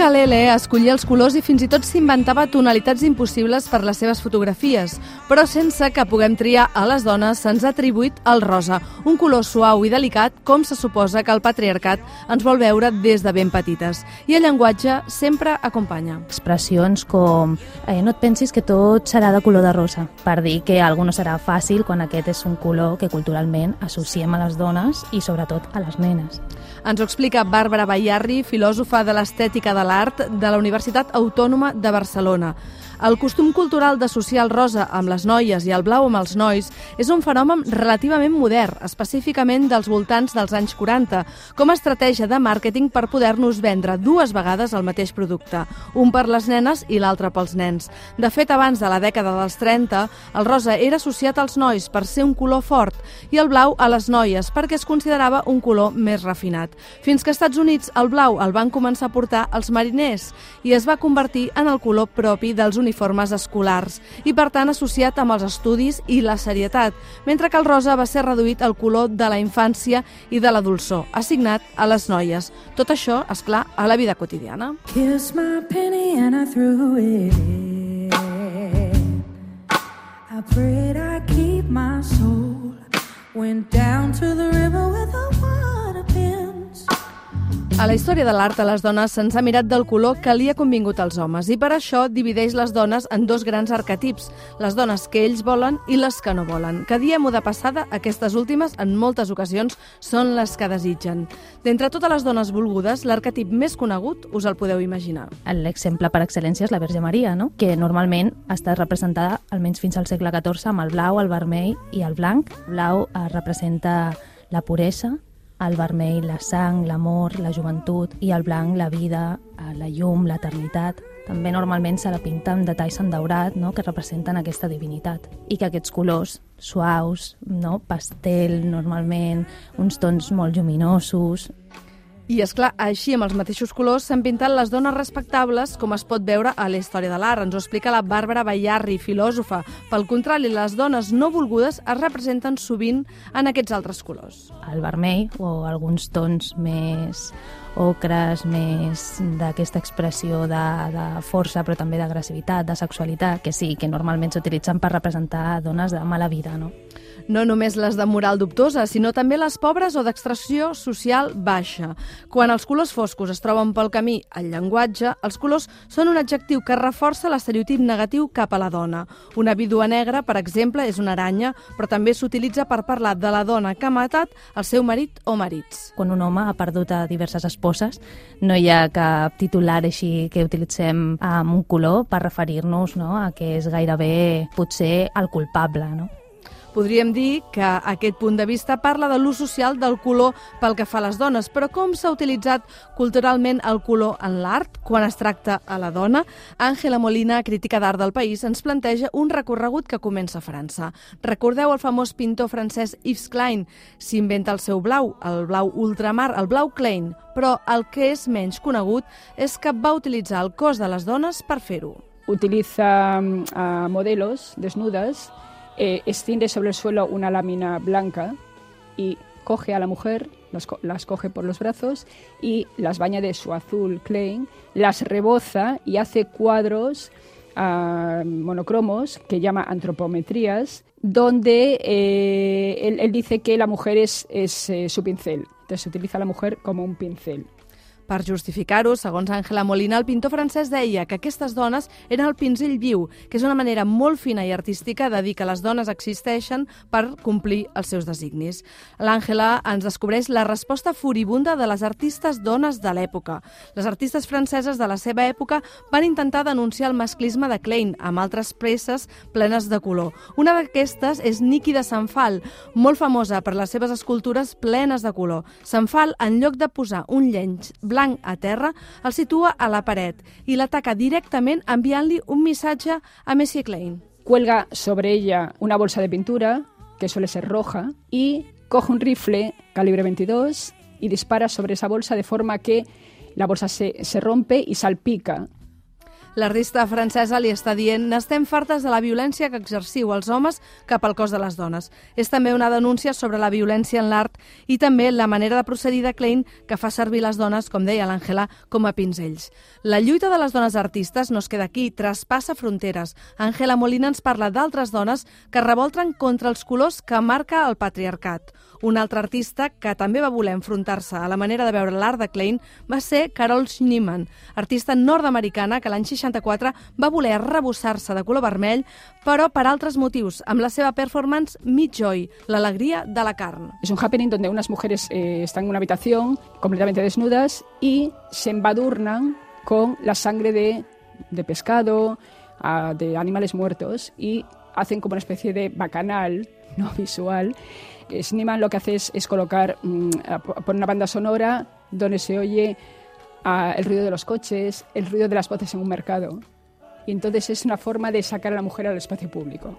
Ukulele escollia els colors i fins i tot s'inventava tonalitats impossibles per les seves fotografies, però sense que puguem triar a les dones se'ns ha atribuït el rosa, un color suau i delicat com se suposa que el patriarcat ens vol veure des de ben petites. I el llenguatge sempre acompanya. Expressions com eh, no et pensis que tot serà de color de rosa, per dir que algú no serà fàcil quan aquest és un color que culturalment associem a les dones i sobretot a les nenes. Ens ho explica Bàrbara Bayarri, filòsofa de l'estètica de l'art de la Universitat Autònoma de Barcelona. El costum cultural d'associar el rosa amb les noies i el blau amb els nois és un fenomen relativament modern, específicament dels voltants dels anys 40, com a estratègia de màrqueting per poder-nos vendre dues vegades el mateix producte, un per les nenes i l'altre pels nens. De fet, abans de la dècada dels 30, el rosa era associat als nois per ser un color fort i el blau a les noies perquè es considerava un color més refinat. Fins que als Estats Units el blau el van començar a portar els mariners i es va convertir en el color propi dels uniformes uniformes escolars i, per tant, associat amb els estudis i la serietat, mentre que el rosa va ser reduït al color de la infància i de la dolçor, assignat a les noies. Tot això, és clar, a la vida quotidiana. Kiss my penny and I threw it I prayed I keep my soul Went down to the river with a pins a la història de l'art a les dones se'ns ha mirat del color que li ha convingut als homes i per això divideix les dones en dos grans arquetips, les dones que ells volen i les que no volen. Que diem-ho de passada, aquestes últimes en moltes ocasions són les que desitgen. D'entre totes les dones volgudes, l'arquetip més conegut us el podeu imaginar. L'exemple per excel·lència és la Verge Maria, no? que normalment està representada almenys fins al segle XIV amb el blau, el vermell i el blanc. El blau eh, representa la puresa, el vermell la sang, l'amor, la joventut i el blanc la vida, eh, la llum, l'eternitat. També normalment se la pinta amb detalls en daurat no? que representen aquesta divinitat i que aquests colors suaus, no? pastel normalment, uns tons molt lluminosos, i, és clar, així, amb els mateixos colors, s'han pintat les dones respectables, com es pot veure a la història de l'art. Ens ho explica la Bàrbara Bayarri, filòsofa. Pel contrari, les dones no volgudes es representen sovint en aquests altres colors. El vermell o alguns tons més ocres, més d'aquesta expressió de, de força, però també d'agressivitat, de sexualitat, que sí, que normalment s'utilitzen per representar dones de mala vida, no? No només les de moral dubtosa, sinó també les pobres o d'extracció social baixa. Quan els colors foscos es troben pel camí al llenguatge, els colors són un adjectiu que reforça l'estereotip negatiu cap a la dona. Una vídua negra, per exemple, és una aranya, però també s'utilitza per parlar de la dona que ha matat el seu marit o marits. Quan un home ha perdut a diverses esposes, no hi ha cap titular així que utilitzem amb un color per referir-nos no, a que és gairebé potser el culpable. No? Podríem dir que aquest punt de vista parla de l'ús social del color pel que fa a les dones, però com s'ha utilitzat culturalment el color en l'art quan es tracta a la dona? Àngela Molina, crítica d'art del país, ens planteja un recorregut que comença a França. Recordeu el famós pintor francès Yves Klein? S'inventa el seu blau, el blau ultramar, el blau Klein, però el que és menys conegut és que va utilitzar el cos de les dones per fer-ho. Utiliza uh, modelos desnudas eh, extiende sobre el suelo una lámina blanca y coge a la mujer, las, las, coge por los brazos y las baña de su azul Klein, las reboza y hace cuadros uh, monocromos que llama antropometrías, donde eh, él, él, dice que la mujer es, es eh, su pincel. Entonces se utiliza a la mujer como un pincel. Per justificar-ho, segons Àngela Molina, el pintor francès deia que aquestes dones eren el pinzell viu, que és una manera molt fina i artística de dir que les dones existeixen per complir els seus designis. L'Àngela ens descobreix la resposta furibunda de les artistes dones de l'època. Les artistes franceses de la seva època van intentar denunciar el masclisme de Klein amb altres presses plenes de color. Una d'aquestes és Niki de Sanfal, molt famosa per les seves escultures plenes de color. Sanfal, en lloc de posar un llenç blanc blanc a terra, el situa a la paret i l'ataca directament enviant-li un missatge a Messi Klein. Cuelga sobre ella una bolsa de pintura, que suele ser roja, y coge un rifle calibre 22 y dispara sobre esa bolsa de forma que la bolsa se, se rompe y salpica L'artista francesa li està dient n'estem fartes de la violència que exerciu els homes cap al cos de les dones. És també una denúncia sobre la violència en l'art i també la manera de procedir de Klein que fa servir les dones, com deia l'Àngela, com a pinzells. La lluita de les dones artistes no es queda aquí, traspassa fronteres. Àngela Molina ens parla d'altres dones que revolten contra els colors que marca el patriarcat. Un altre artista que també va voler enfrontar-se a la manera de veure l'art de Klein va ser Carol Schneemann, artista nord-americana que l'any 64 va voler rebossar-se de color vermell, però per altres motius, amb la seva performance Meat Joy, l'alegria de la carn. Es un happening donde unas mujeres eh, están en una habitación completamente desnudas y se embadurnan con la sangre de, de pescado, uh, de animales muertos y hacen como una especie de bacanal no visual Schneemann lo que hace es, colocar, poner una banda sonora donde se oye uh, el ruido de los coches, el ruido de las voces en un mercado. Y entonces es una forma de sacar a la mujer al espacio público.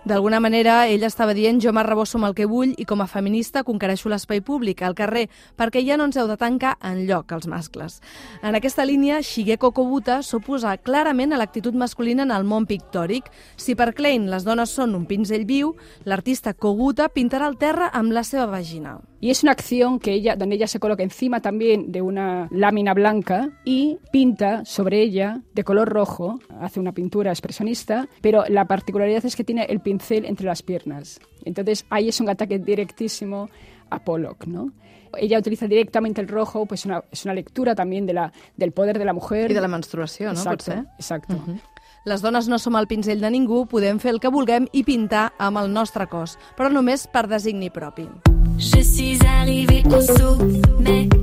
D'alguna manera, ella estava dient jo m'arrebosso amb el que vull i com a feminista conquereixo l'espai públic, al carrer, perquè ja no ens heu de tancar en lloc, els mascles. En aquesta línia, Shigeko Kobuta s'oposa clarament a l'actitud masculina en el món pictòric. Si per Klein les dones són un pinzell viu, l'artista Koguta pintarà el terra amb la seva vagina. Y es una acción que ella, donde ella se coloca encima también de una lámina blanca y pinta sobre ella de color rojo, hace una pintura expresionista, pero la particularidad es que tiene el pincel entre las piernas. Entonces ahí es un ataque directísimo a Pollock, ¿no? Ella utiliza directamente el rojo, pues una, es una lectura también de la, del poder de la mujer. I de la menstruació, no? Exacto, Potser? exacto. Uh -huh. Les dones no som el pinzell de ningú, podem fer el que vulguem i pintar amb el nostre cos, però només per designi propi. Je suis arrivée au sommet.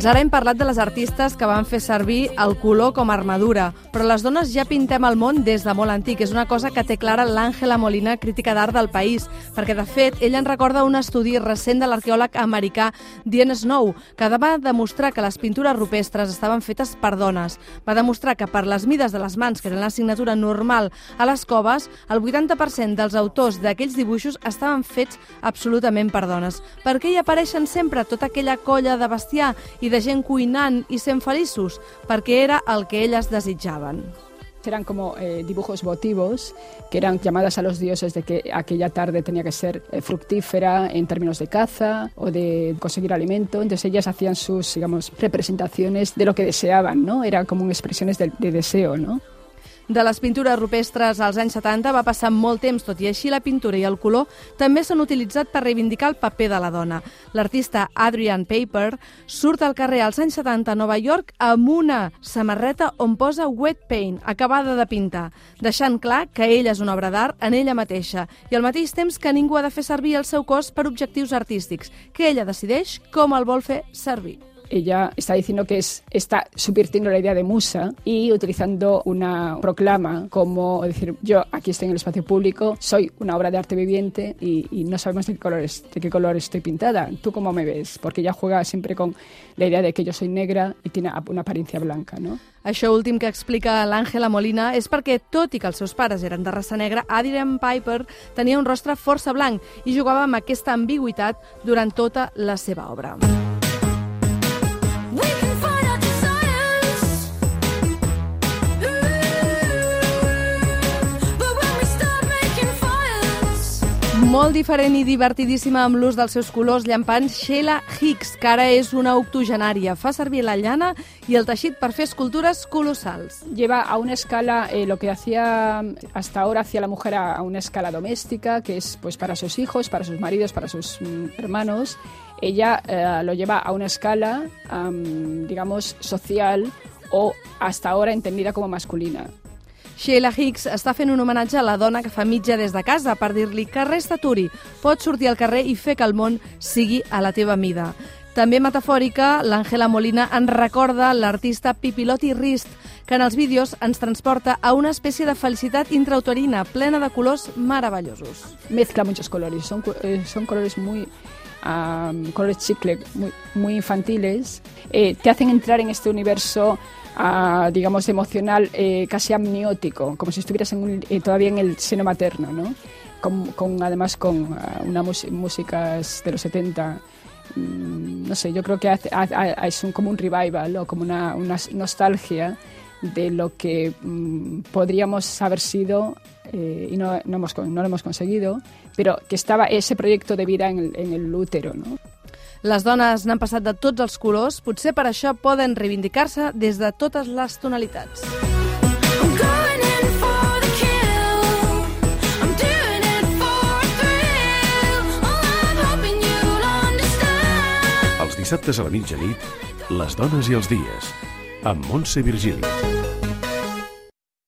Fins ara hem parlat de les artistes que van fer servir el color com a armadura, però les dones ja pintem el món des de molt antic. És una cosa que té clara l'Àngela Molina, crítica d'art del país, perquè, de fet, ella en recorda un estudi recent de l'arqueòleg americà Diane Snow, que va demostrar que les pintures rupestres estaven fetes per dones. Va demostrar que per les mides de les mans, que eren la signatura normal a les coves, el 80% dels autors d'aquells dibuixos estaven fets absolutament per dones. Per què hi apareixen sempre tota aquella colla de bestiar i de gent cuinant i sent feliços? Perquè era el que elles desitjaven. Eran como eh, dibujos votivos, que eran llamadas a los dioses de que aquella tarde tenía que ser eh, fructífera en términos de caza o de conseguir alimento. Entonces ellas hacían sus, digamos, representaciones de lo que deseaban, ¿no? Eran como expresiones de, de deseo, ¿no? De les pintures rupestres als anys 70 va passar molt temps, tot i així la pintura i el color també s'han utilitzat per reivindicar el paper de la dona. L'artista Adrian Paper surt al carrer als anys 70 a Nova York amb una samarreta on posa wet paint, acabada de pintar, deixant clar que ella és una obra d'art en ella mateixa i al mateix temps que ningú ha de fer servir el seu cos per objectius artístics, que ella decideix com el vol fer servir. Ella está diciendo que es, está subvirtiendo la idea de musa y utilizando una proclama como decir, yo aquí estoy en el espacio público, soy una obra de arte viviente y, no sabemos de qué, color es, de qué color estoy pintada. ¿Tú cómo me ves? Porque ella juega siempre con la idea de que yo soy negra y tiene una apariencia blanca, ¿no? Això últim que explica l'Àngela Molina és perquè, tot i que els seus pares eren de raça negra, Adrian Piper tenia un rostre força blanc i jugava amb aquesta ambigüitat durant tota la seva obra. Molt diferent i divertidíssima amb l'ús dels seus colors llampants, Sheila Hicks, que ara és una octogenària. Fa servir la llana i el teixit per fer escultures colossals. Lleva a una escala eh, lo que hacía hasta ahora hacía la mujer a, una escala doméstica, que es pues para sus hijos, para sus maridos, para sus mm, hermanos. Ella eh, lo lleva a una escala, am, digamos, social o hasta ahora entendida como masculina. Sheila Hicks està fent un homenatge a la dona que fa mitja des de casa per dir-li que res t'aturi, pots sortir al carrer i fer que el món sigui a la teva mida. També metafòrica, l'Àngela Molina ens recorda l'artista Pipilotti Rist, que en els vídeos ens transporta a una espècie de felicitat intrauterina plena de colors meravellosos. Mezcla muchos colores, son, eh, son colores muy... am, colores chicle muy, muy infantiles, eh, te hacen entrar en este universo ah, digamos, emocional, eh, casi amniótico, como si estuvieras en un- eh, todavía en el seno materno, ¿no? Con, además con ah, una músicas de los 70. mm, no sé, yo creo que ha- ha- es como un revival o como una, nostalgia de lo que mm, podríamos haber sido eh, y no, no, hemos, no lo hemos conseguido, pero que estaba ese proyecto de vida en el, en el útero, ¿no? Les dones n'han passat de tots els colors, potser per això poden reivindicar-se des de totes les tonalitats. I'm going in for the kill. I'm doing it for a thrill. Oh, I'm hoping you'll understand. Els dissabtes a la mitjanit, les dones i els dies, amb Montse Virgili.